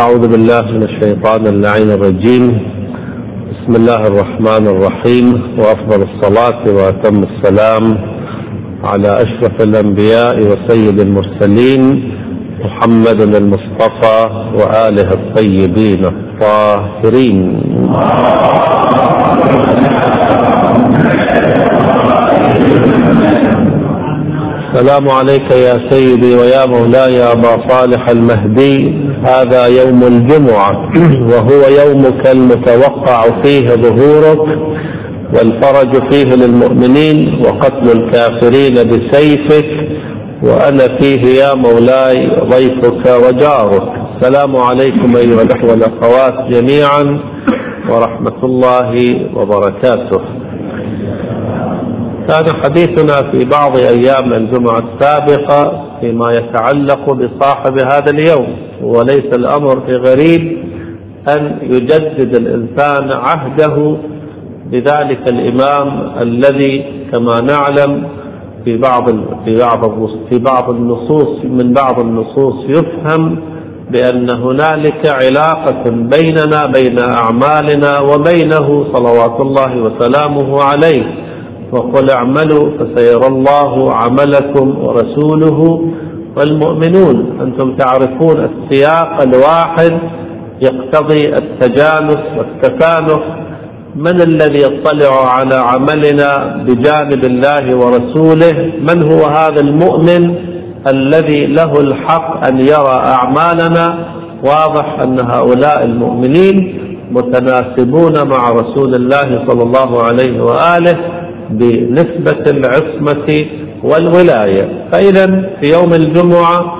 أعوذ بالله من الشيطان اللعين الرجيم. بسم الله الرحمن الرحيم. وأفضل الصلاة وأتم السلام على أشرف الأنبياء وسيد المرسلين محمد المصطفى وآله الطيبين الطاهرين. السلام عليك يا سيدي ويا مولاي أبا صالح المهدي. هذا يوم الجمعة وهو يومك المتوقع فيه ظهورك والفرج فيه للمؤمنين وقتل الكافرين بسيفك وأنا فيه يا مولاي ضيفك وجارك. السلام عليكم أيها الأخوة والأخوات جميعا ورحمة الله وبركاته. كان حديثنا في بعض أيام الجمعة السابقة فيما يتعلق بصاحب هذا اليوم. وليس الأمر بغريب أن يجدد الإنسان عهده بذلك الإمام الذي كما نعلم في بعض في بعض في بعض النصوص من بعض النصوص يفهم بأن هنالك علاقة بيننا بين أعمالنا وبينه صلوات الله وسلامه عليه. وقل اعملوا فسيرى الله عملكم ورسوله والمؤمنون. أنتم تعرفون السياق الواحد يقتضي التجانس والتكانف من الذي يطلع على عملنا بجانب الله ورسوله؟ من هو هذا المؤمن الذي له الحق أن يرى أعمالنا؟ واضح أن هؤلاء المؤمنين متناسبون مع رسول الله صلى الله عليه وآله. بنسبة العصمة والولاية. فإذا في يوم الجمعة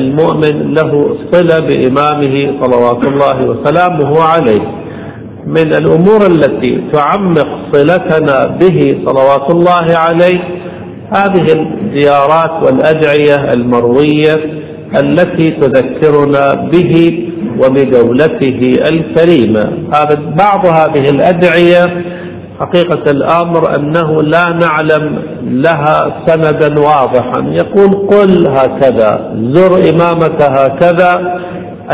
المؤمن له صلة بإمامه صلوات الله وسلامه عليه. من الأمور التي تعمق صلتنا به صلوات الله عليه هذه الزيارات والأدعية المروية التي تذكرنا به وبدولته الكريمة. هذا بعض هذه الأدعية حقيقة الأمر أنه لا نعلم لها سندا واضحا. يقول قل هكذا زر إمامك هكذا.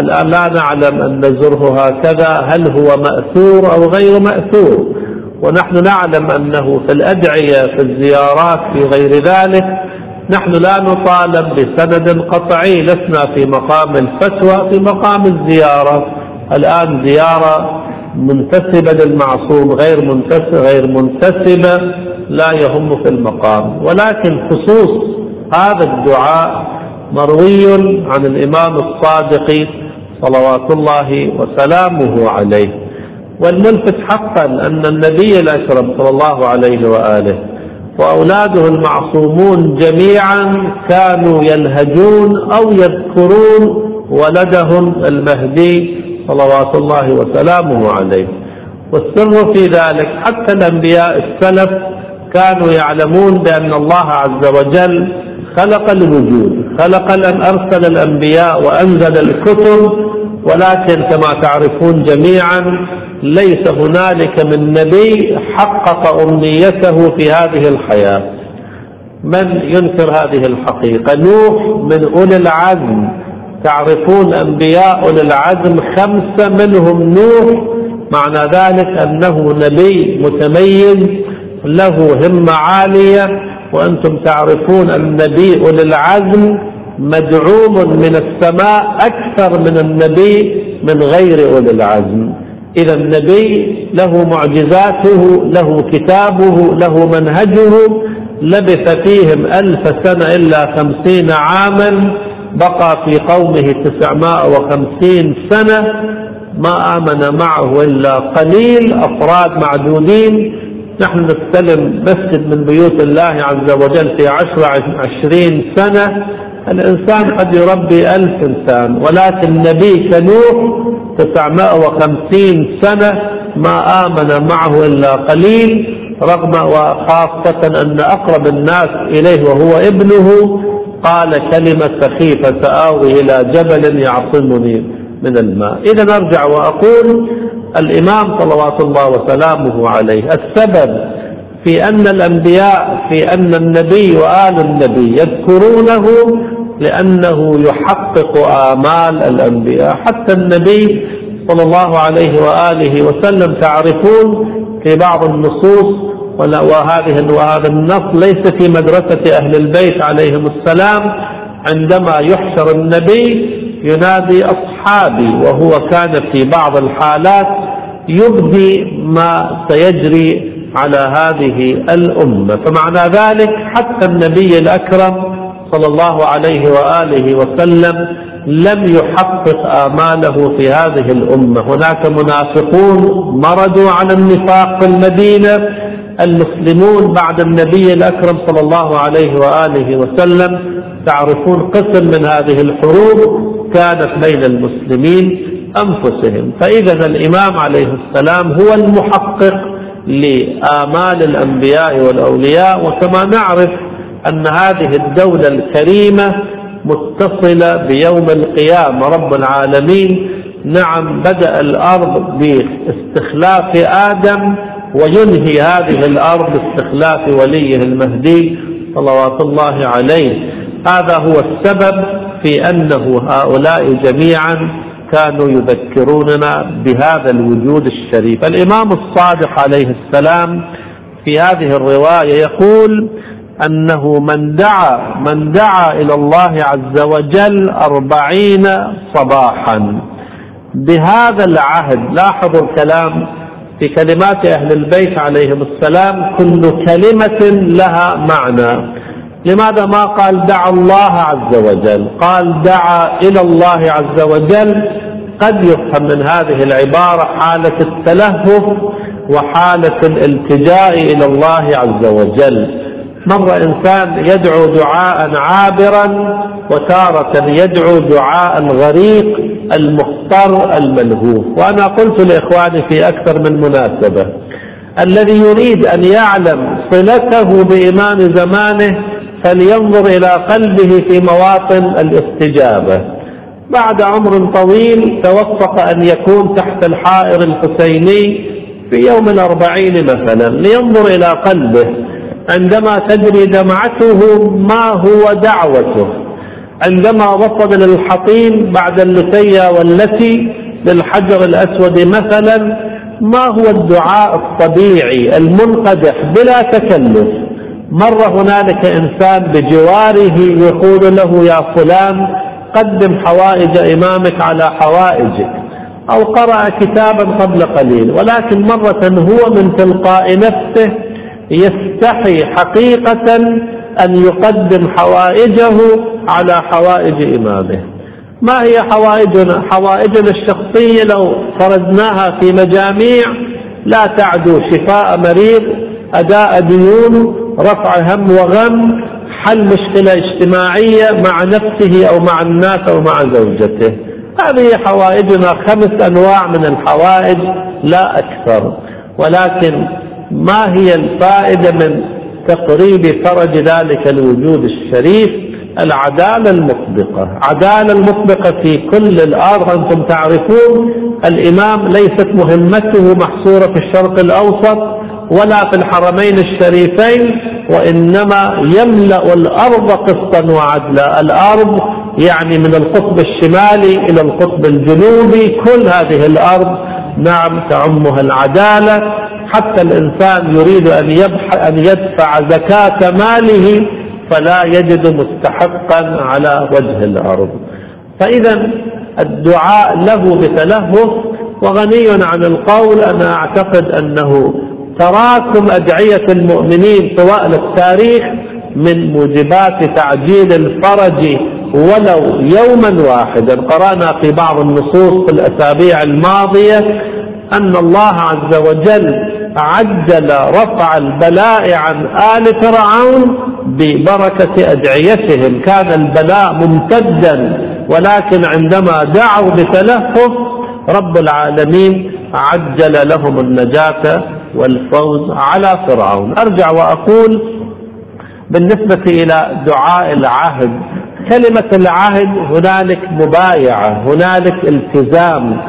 الآن لا نعلم أن زره هكذا هل هو مأثور أو غير مأثور. ونحن نعلم أنه في الأدعية في الزيارات في غير ذلك نحن لا نطالب بسند قطعي. لسنا في مقام الفتوى في مقام الزيارة. الآن زيارة منتسبة للمعصوم غير منتسبة غير منتسبة لا يهم في المقام. ولكن خصوص هذا الدعاء مروي عن الإمام الصادق صلوات الله وسلامه عليه. والملفت حقا أن النبي الأكرم صلى الله عليه وآله وأولاده المعصومون جميعا كانوا ينهجون أو يذكرون ولدهم المهدي صلوات الله وسلامه عليه. والسر في ذلك حتى الأنبياء السلف كانوا يعلمون بأن الله عز وجل خلق الوجود خلق أن أرسل الأنبياء وأنزل الكتب ولكن كما تعرفون جميعا ليس هنالك من نبي حقق أمنيته في هذه الحياة. من ينكر هذه الحقيقة؟ نوح من أولي العزم. تعرفون أنبياء العزم خمسة منهم نوح معنى ذلك أنه نبي متميز له همة عالية وأنتم تعرفون النبي أولي العزم مدعوم من السماء أكثر من النبي من غير أولي العزم. إذا النبي له معجزاته له كتابه له منهجه لبث فيهم ألف سنة إلا خمسين عاما بقى في قومه تسعمائة وخمسين سنة ما آمن معه إلا قليل أفراد معدودين. نحن نستلم مسجد من بيوت الله عز وجل في عشر عشرين سنة. الإنسان قد يربي ألف إنسان ولكن النبي كنوح تسعمائة وخمسين سنة ما آمن معه إلا قليل رغم وخاصة أن أقرب الناس إليه وهو ابنه. قال كلمة سخيفة سآوي إلى جبل يعصمني من الماء. إذا أرجع وأقول الإمام صلوات الله وسلامه عليه السبب في أن الأنبياء في أن النبي وآل النبي يذكرونه لأنه يحقق آمال الأنبياء. حتى النبي صلى الله عليه وآله وسلم تعرفون في بعض النصوص وهذه وهذا النص ليس في مدرسة أهل البيت عليهم السلام. عندما يحشر النبي ينادي أصحابي وهو كان في بعض الحالات يبدي ما سيجري على هذه الأمة. فمعنى ذلك حتى النبي الأكرم صلى الله عليه وآله وسلم لم يحقق آماله في هذه الأمة. هناك منافقون مردوا على النفاق في المدينة المسلمون بعد النبي الأكرم صلى الله عليه وآله وسلم تعرفون قسم من هذه الحروب كانت بين المسلمين أنفسهم. فإذا الإمام عليه السلام هو المحقق لآمال الأنبياء والأولياء وكما نعرف أن هذه الدولة الكريمة متصلة بيوم القيامة. رب العالمين نعم بدأ الأرض باستخلاف آدم وينهي هذه الأرض باستخلاف وليه المهدي صلوات الله عليه. هذا هو السبب في أنه هؤلاء جميعا كانوا يذكروننا بهذا الوجود الشريف. الإمام الصادق عليه السلام في هذه الرواية يقول أنه من دعا من دعا إلى الله عز وجل أربعين صباحا. بهذا العهد لاحظوا الكلام في كلمات أهل البيت عليهم السلام كل كلمة لها معنى. لماذا ما قال دعا الله عز وجل؟ قال دعا إلى الله عز وجل. قد يفهم من هذه العبارة حالة التلهف وحالة الالتجاء إلى الله عز وجل. مر إنسان يدعو دعاء عابرا وتارة يدعو دعاء غريق المختار الملهوف. وأنا قلت لإخواني في أكثر من مناسبة الذي يريد أن يعلم صلته بإمام زمانه فلينظر إلى قلبه في مواطن الاستجابة. بعد عمر طويل توفق أن يكون تحت الحائر الحسيني في يوم الأربعين مثلا لينظر إلى قلبه. عندما تجري دمعته ما هو دعوته. عندما وصل للحطيم بعد اللثية والتي للحجر الأسود مثلا ما هو الدعاء الطبيعي المنقدح بلا تكلف؟ مر هنالك إنسان بجواره يقول له يا فلان قدم حوائج إمامك على حوائجك أو قرأ كتابا قبل قليل ولكن مرة هو من تلقاء نفسه يستحي حقيقة أن يقدم حوائجه على حوائج إمامه. ما هي حوائجنا؟ حوائجنا الشخصية لو فرضناها في مجاميع لا تعدو شفاء مريض أداء ديون رفع هم وغم حل مشكلة اجتماعية مع نفسه أو مع الناس أو مع زوجته. هذه حوائجنا خمس أنواع من الحوائج لا أكثر. ولكن ما هي الفائدة من تقريب فرج ذلك الوجود الشريف؟ العدالة المطبقة. عدالة المطبقة في كل الأرض أنتم تعرفون الإمام ليست مهمته محصورة في الشرق الأوسط ولا في الحرمين الشريفين وإنما يملأ الأرض قسطا وعدلا. الأرض يعني من القطب الشمالي إلى القطب الجنوبي كل هذه الأرض نعم تعمها العدالة. حتى الإنسان يريد أن, أن يدفع زكاة ماله فلا يجد مستحقا على وجه الأرض. فإذا الدعاء له بتلهف وغني عن القول أنا أعتقد أنه تراكم أدعية المؤمنين طوال التاريخ من موجبات تعجيل الفرج ولو يوما واحدا. قرأنا في بعض النصوص في الأسابيع الماضية أن الله عز وجل عجل رفع البلاء عن آل فرعون ببركة أدعيتهم. كان البلاء ممتدا ولكن عندما دعوا بتلهف رب العالمين عجل لهم النجاة والفوز على فرعون. أرجع وأقول بالنسبة إلى دعاء العهد. كلمة العهد هنالك مبايعة هنالك التزام.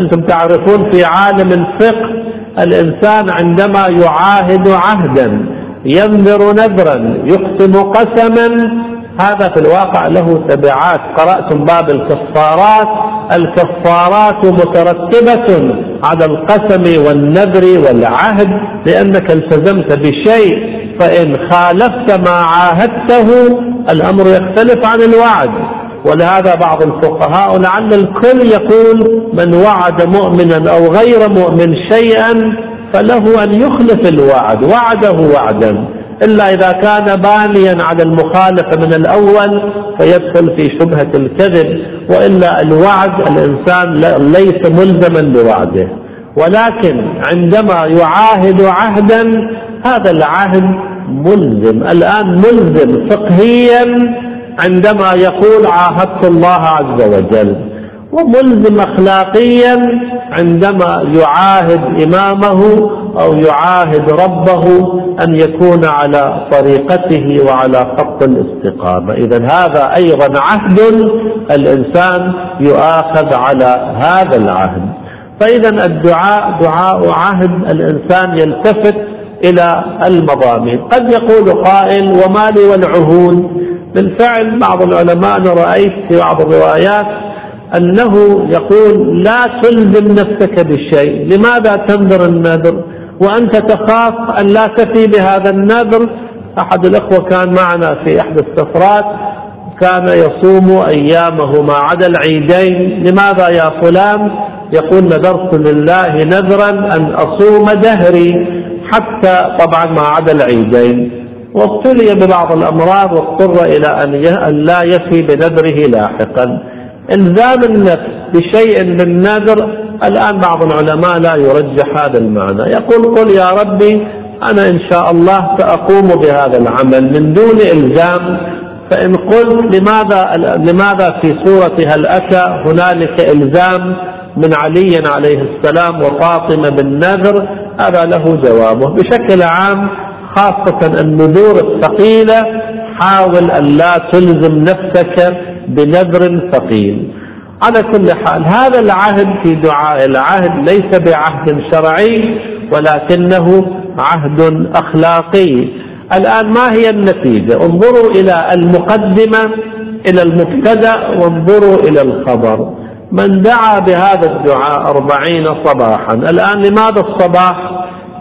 أنتم تعرفون في عالم الفقه الإنسان عندما يعاهد عهدا ينذر نذرا يقسم قسما هذا في الواقع له تبعات. قرأتم باب الكفارات. الكفارات مترتبة على القسم والنذر والعهد. لأنك التزمت بشيء فإن خالفت ما عاهدته الأمر يختلف عن الوعد. ولهذا بعض الفقهاء لعل الكل يقول من وعد مؤمنا أو غير مؤمن شيئا فله أن يخلف الوعد. وعده وعدا. إلا إذا كان بانيا على المخالفة من الأول فيدخل في شبهة الكذب. وإلا الوعد الإنسان ليس ملزما بوعده. ولكن عندما يعاهد عهدا هذا العهد ملزم. الآن ملزم فقهيا عندما يقول عاهدت الله عز وجل وملزم اخلاقيا عندما يعاهد إمامه أو يعاهد ربه أن يكون على طريقته وعلى خط الاستقامة. اذا هذا أيضا عهد الإنسان يؤاخذ على هذا العهد. فاذا الدعاء دعاء عهد الإنسان يلتفت إلى المضامين. قد يقول قائل وما لي والعهود؟ بالفعل بعض العلماء أنا رأيت في بعض الروايات أنه يقول لا تلزم نفسك بالشيء. لماذا تنذر النذر؟ وأنت تخاف أن لا تفي بهذا النذر؟ أحد الأخوة كان معنا في إحدى السفرات كان يصوم ايامه ما عدا العيدين. لماذا يا فلان؟ يقول نذرت لله نذرا أن أصوم دهري حتى طبعا ما عدا العيدين. وابتلي ببعض الأمراض واضطر إلى أن لا يفي بنذره لاحقا. إلزام النفس بشيء من نذر الآن بعض العلماء لا يرجح هذا المعنى. يقول قل يا ربي أنا إن شاء الله سأقوم بهذا العمل من دون إلزام. فإن قلت لماذا لماذا في سوره هل أتى؟ هنالك إلزام من علي عليه السلام وفاطمة بالنذر. هذا له جوابه. بشكل عام خاصة النذور الثقيلة حاول أن لا تلزم نفسك بنذر ثقيل. على كل حال هذا العهد في دعاء العهد ليس بعهد شرعي ولكنه عهد أخلاقي. الآن ما هي النتيجة؟ انظروا إلى المقدمة إلى المبتدأ وانظروا إلى الخبر. من دعا بهذا الدعاء أربعين صباحا الآن لماذا الصباح؟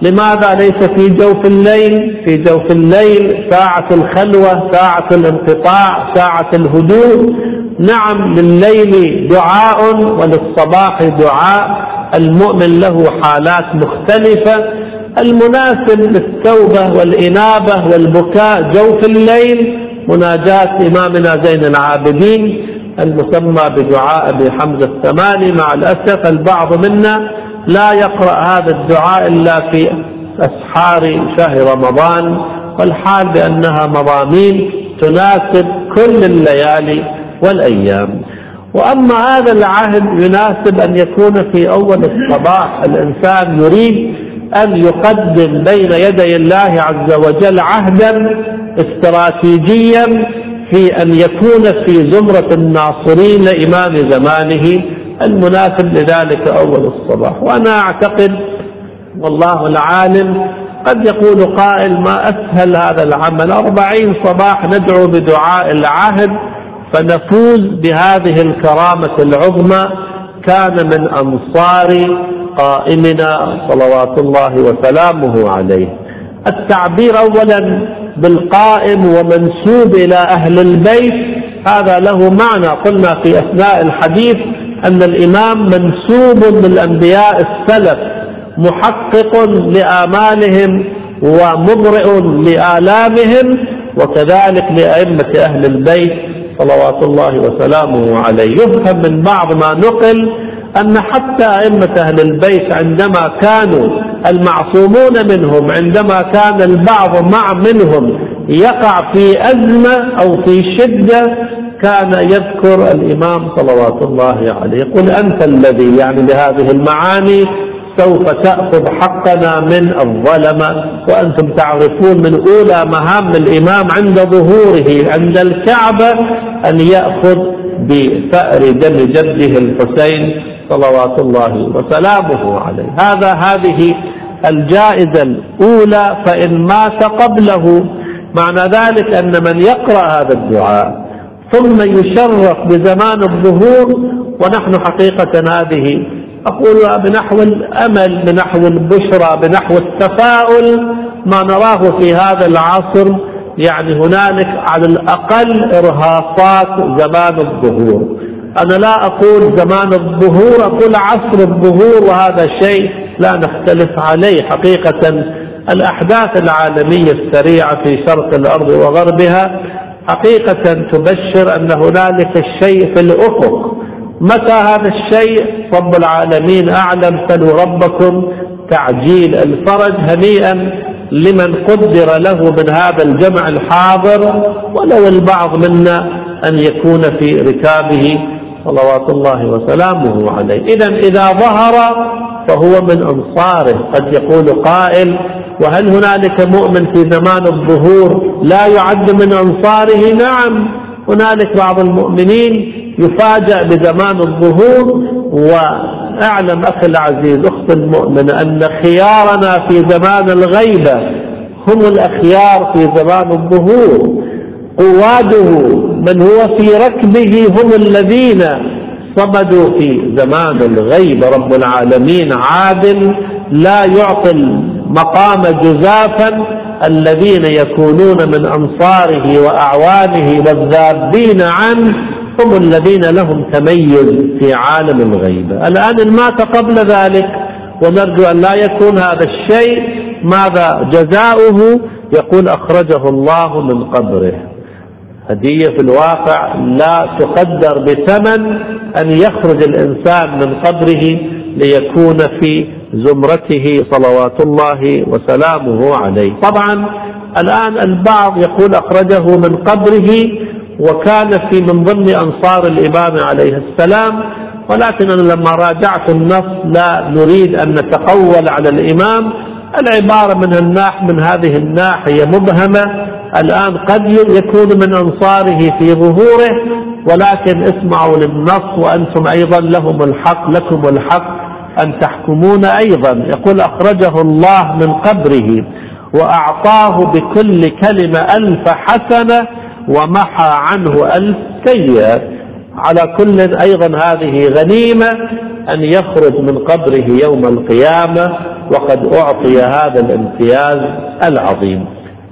لماذا ليس في جوف الليل؟ في جوف الليل ساعة الخلوة ساعة الانقطاع ساعة الهدوء. نعم لليل دعاء وللصباح دعاء. المؤمن له حالات مختلفة. المناسب للتوبة والإنابة والبكاء جوف الليل. مناجاة إمامنا زين العابدين المسمى بدعاء أبي حمزة الثماني. مع الأسف البعض منا لا يقرأ هذا الدعاء إلا في أسحار شهر رمضان والحال بأنها مضامين تناسب كل الليالي والأيام. وأما هذا العهد يناسب أن يكون في أول الصباح الإنسان يريد أن يقدم بين يدي الله عز وجل عهدا استراتيجيا في أن يكون في زمرة الناصرين لإمام زمانه. المناسب لذلك أول الصباح. وأنا أعتقد والله العالم قد يقول قائل ما أسهل هذا العمل. أربعين صباح ندعو بدعاء العهد فنفوز بهذه الكرامة العظمى. كان من أنصار قائمنا صلوات الله وسلامه عليه. التعبير أولا بالقائم ومنسوب إلى أهل البيت. هذا له معنى. قلنا في أثناء الحديث أن الإمام منسوب للأنبياء السلف محقق لآمالهم ومبرئ لآلامهم وكذلك لأئمة أهل البيت صلوات الله وسلامه عليه. يفهم من بعض ما نقل أن حتى أئمة أهل البيت عندما كانوا المعصومون منهم عندما كان البعض مع منهم يقع في أزمة أو في شدة كان يذكر الإمام صلوات الله عليه. يقول أنت الذي يعني بهذه المعاني سوف تأخذ حقنا من الظلمة وأنتم تعرفون من أولى مهام الإمام عند ظهوره عند الكعبة أن يأخذ بثأر دم جده الحسين صلوات الله وسلامه عليه. هذا هذه الجائزة الأولى فإن مات قبله. معنى ذلك أن من يقرأ هذا الدعاء ثم يشرف بزمان الظهور ونحن حقيقة هذه أقول بنحو الأمل بنحو البشرى بنحو التفاؤل ما نراه في هذا العصر. يعني هنالك على الأقل إرهاصات زمان الظهور. أنا لا أقول زمان الظهور أقول عصر الظهور وهذا شيء لا نختلف عليه حقيقة. الأحداث العالمية السريعة في شرق الأرض وغربها حقيقة تبشر أن هنالك الشيء في الأفق. متى هذا الشيء؟ رب العالمين أعلم. سلوا ربكم تعجيل الفرج هنيئا لمن قدر له من هذا الجمع الحاضر ولو البعض منا أن يكون في ركابه. صلوات الله وسلامه عليه. إذا إذا ظهر فهو من أنصاره. قد يقول قائل وهل هنالك مؤمن في زمان الظهور لا يعد من أنصاره؟ نعم. هنالك بعض المؤمنين يفاجأ بزمان الظهور وأعلم أخي العزيز أخت المؤمنة أن خيارنا في زمان الغيبة هم الأخيار في زمان الظهور. قواده من هو في ركبه هم الذين صمدوا في زمان الغيب رب العالمين عادل لا يعطي مقام جزافا الذين يكونون من أنصاره وأعوانه والذابين عنه هم الذين لهم تميز في عالم الغيبة الآن إن مات قبل ذلك ونرجو أن لا يكون هذا الشيء. ماذا جزاؤه؟ يقول أخرجه الله من قبره. هدية في الواقع لا تقدر بثمن أن يخرج الإنسان من قبره ليكون في زمرته صلوات الله وسلامه عليه. طبعا الآن البعض يقول أخرجه من قبره وكان في من ضمن أنصار الإمام عليه السلام ولكن أنا لما راجعت النص لا نريد أن نتقول على الإمام. العبارة من الناح من هذه الناحية مبهمة. الآن قد يكون من أنصاره في ظهوره ولكن اسمعوا للنص وأنتم أيضا لهم الحق لكم الحق. أن تحكمون أيضا. يقول أخرجه الله من قبره وأعطاه بكل كلمة ألف حسنة ومحى عنه ألف سيئة. على كل أيضا هذه غنيمة أن يخرج من قبره يوم القيامة وقد أعطي هذا الامتياز العظيم.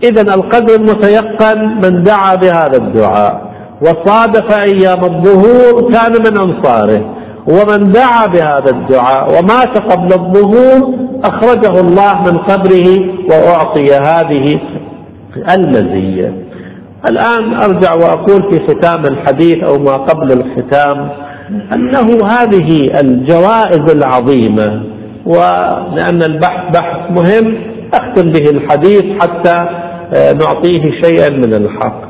إذا القدر المتيقن من دعا بهذا الدعاء. وصادف أيام الظهور كان من أنصاره. ومن دعا بهذا الدعاء ومات قبل الظهور أخرجه الله من قبره وأعطي هذه المزية الآن أرجع وأقول في ختام الحديث أو ما قبل الختام أنه هذه الجوائز العظيمة ولأن البحث بحث مهم أختم به الحديث حتى آه، نعطيه شيئا من الحق.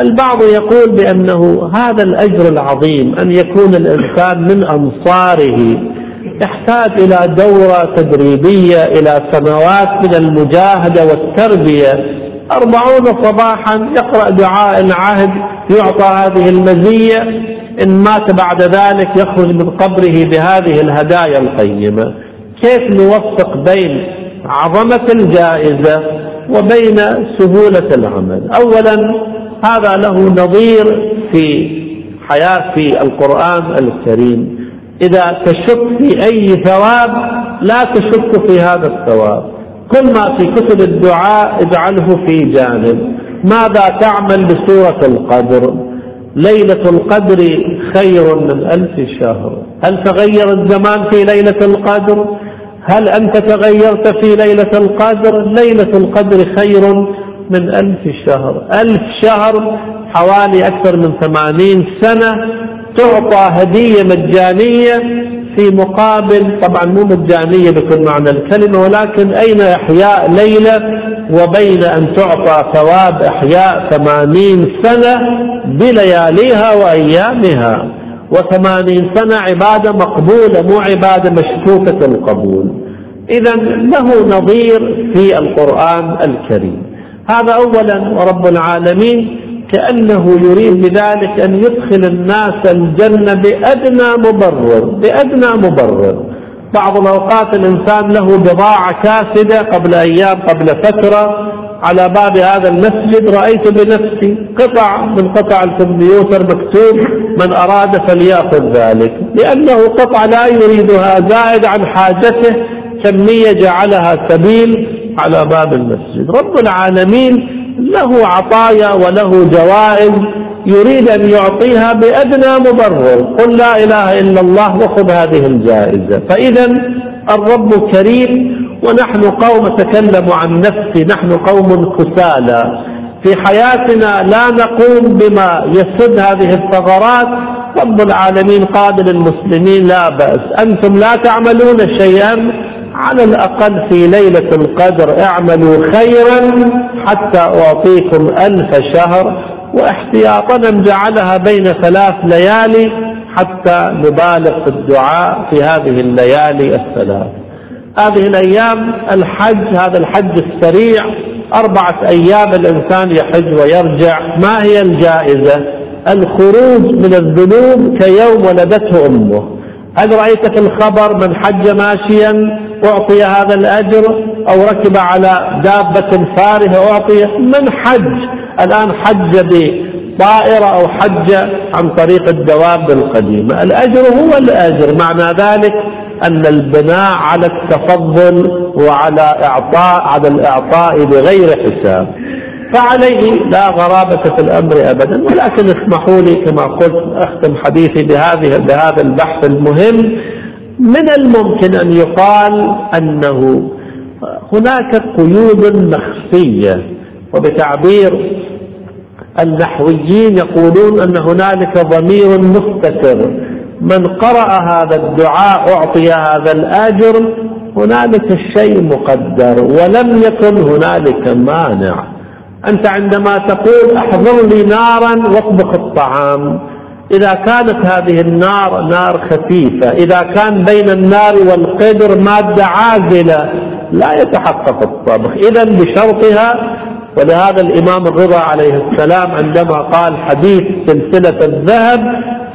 البعض يقول بأنه هذا الأجر العظيم أن يكون الإنسان من أنصاره يحتاج إلى دورة تدريبية إلى سنوات من المجاهدة والتربية. أربعون صباحا يقرأ دعاء العهد يعطى هذه المزية. إن مات بعد ذلك يخرج من قبره بهذه الهدايا القيمة. كيف نوفق بين عظمة الجائزة وبين سهولة العمل؟ أولا هذا له نظير في حياة في القرآن الكريم. إذا تشك في أي ثواب لا تشك في هذا الثواب. كل ما في كتب الدعاء اجعله في جانب. ماذا تعمل بسورة القدر؟ ليلة القدر خير من ألف شهر. هل تغير الزمان في ليلة القدر؟ هل أنت تغيرت في ليلة القدر؟ ليلة القدر خير من ألف شهر. ألف شهر حوالي أكثر من ثمانين سنة تعطى هدية مجانية في مقابل طبعا مو مجانية بكل معنى الكلمة ولكن أين إحياء ليلة وبين أن تعطى ثواب إحياء ثمانين سنة بلياليها وأيامها. وثمانين سنة عبادة مقبولة مو عبادة مشكوكة القبول. إذا له نظير في القرآن الكريم. هذا أولا ورب العالمين كأنه يريد بذلك أن يدخل الناس الجنة بأدنى مبرر بأدنى مبرر. بعض الأوقات الإنسان له بضاعة كاسدة قبل أيام قبل فترة على باب هذا المسجد رأيت بنفسي قطع من قطع الكمبيوتر مكتوب من أراد فليأخذ ذلك لأنه قطع لا يريدها زائد عن حاجته كمية جعلها سبيل على باب المسجد. رب العالمين له عطايا وله جوائز يريد أن يعطيها بأدنى مبرر. قل لا إله إلا الله وخذ هذه الجائزة. فإذا الرب كريم ونحن قوم تكلموا عن نفسي نحن قوم كسالى. في حياتنا لا نقوم بما يسد هذه الثغرات. رب العالمين قال للمسلمين لا بأس. أنتم لا تعملون شيئا. على الأقل في ليلة القدر اعملوا خيرا حتى أعطيكم ألف شهر واحتياطا جعلها بين ثلاث ليالي حتى نبالغ في الدعاء في هذه الليالي الثلاث. هذه الأيام الحج هذا الحج السريع أربعة أيام الإنسان يحج ويرجع. ما هي الجائزة؟ الخروج من الذنوب كيوم ولدته أمه. هل رأيت في الخبر من حج ماشيا أعطي هذا الأجر أو ركب على دابة فارهة أعطي من حج؟ الآن حج بطائرة أو حج عن طريق الدواب القديمة الأجر هو الأجر. معنى ذلك أن البناء على التفضل وعلى إعطاء على الإعطاء بغير حساب. فعليه لا غرابة في الأمر أبدا. ولكن اسمحوا لي كما قلت أختم حديثي بهذه بهذا البحث المهم. من الممكن أن يقال أنه هناك قيود مخفية وبتعبير النحويين يقولون أن هنالك ضمير مستتر. من قرأ هذا الدعاء أعطي هذا الآجر هنالك الشيء مقدر. ولم يكن هنالك مانع. أنت عندما تقول أحضر لي نارا واطبخ الطعام. إذا كانت هذه النار نار خفيفة إذا كان بين النار والقدر مادة عازلة لا يتحقق الطبخ. إذا بشرطها ولهذا الإمام الرضا عليه السلام عندما قال حديث سلسلة الذهب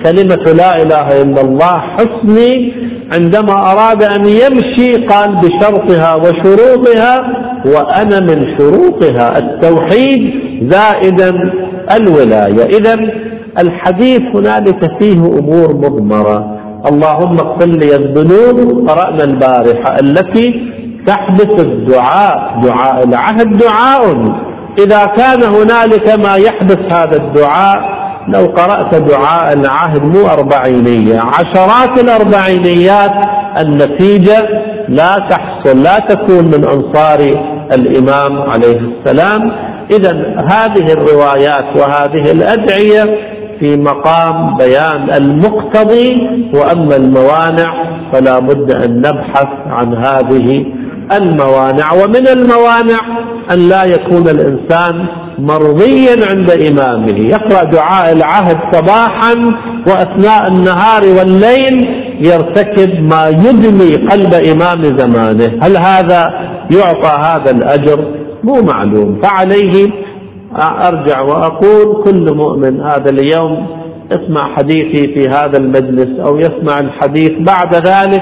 كلمة لا إله إلا الله حسني عندما أراد أن يمشي قال بشرطها وشروطها وأنا من شروطها. التوحيد زائدا الولاية. إذا الحديث هنالك فيه أمور مضمرة. اللهم اغفر لي الذنوب قرأنا البارحة التي تحدث الدعاء. دعاء العهد دعاء. إذا كان هنالك ما يحدث هذا الدعاء لو قرأت دعاء العهد مو أربعينية عشرات الأربعينيات النتيجة لا تحصل لا تكون من أنصار الإمام عليه السلام. إذا هذه الروايات وهذه الأدعية في مقام بيان المقتضي وأما الموانع فلا بد أن نبحث عن هذه الموانع. ومن الموانع أن لا يكون الإنسان مرضيا عند إمامه يقرأ دعاء العهد صباحا وأثناء النهار والليل يرتكب ما يدمي قلب إمام زمانه. هل هذا يعطى هذا الأجر؟ مو معلوم. فعليه أرجع وأقول كل مؤمن هذا اليوم اسمع حديثي في هذا المجلس أو يسمع الحديث بعد ذلك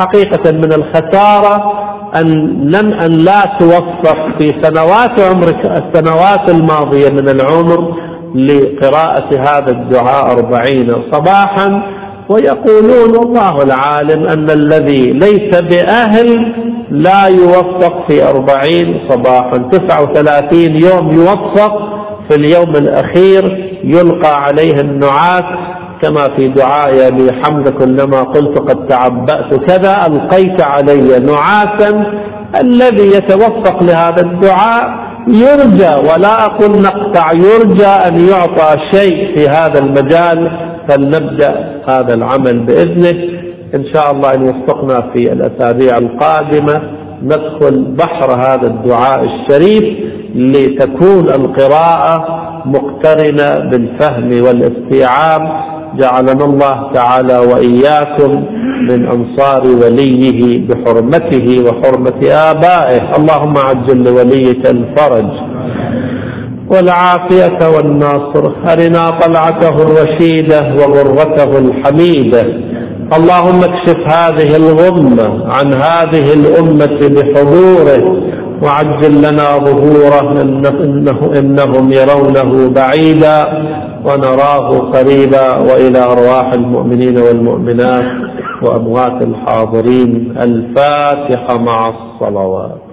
حقيقة من الخسارة أن لم أن لا توفق في سنوات عمرك السنوات الماضية من العمر لقراءة هذا الدعاء أربعين صباحا ويقولون والله العالم أن الذي ليس بأهل لا يوفق في أربعين صباحا. تسعة وثلاثين يوم يوفق في اليوم الأخير يلقى عليه النعاس كما في دعاء أبي حمزة كلما قلت قد تعبأت كذا ألقيت علي نعاسا الذي يتوفق لهذا الدعاء يرجى ولا أقول نقطع يرجى أن يعطى شيء في هذا المجال فلنبدأ هذا العمل بإذنه. إن شاء الله إن وفقنا في الأسابيع القادمة ندخل بحر هذا الدعاء الشريف لتكون القراءة مقترنة بالفهم والاستيعاب. جعلنا الله تعالى وإياكم من أنصار وليه بحرمته وحرمة آبائه. اللهم عجل لوليك الفرج والعافية والناصر. أرنا طلعته الرشيدة وغرته الحميدة. اللهم اكشف هذه الغمة عن هذه الأمة بحضوره. وعجل لنا ظهوره إنه إنهم يرونه بعيدا ونراه قريبا وإلى أرواح المؤمنين والمؤمنات وأموات الحاضرين. الفاتحة مع الصلوات.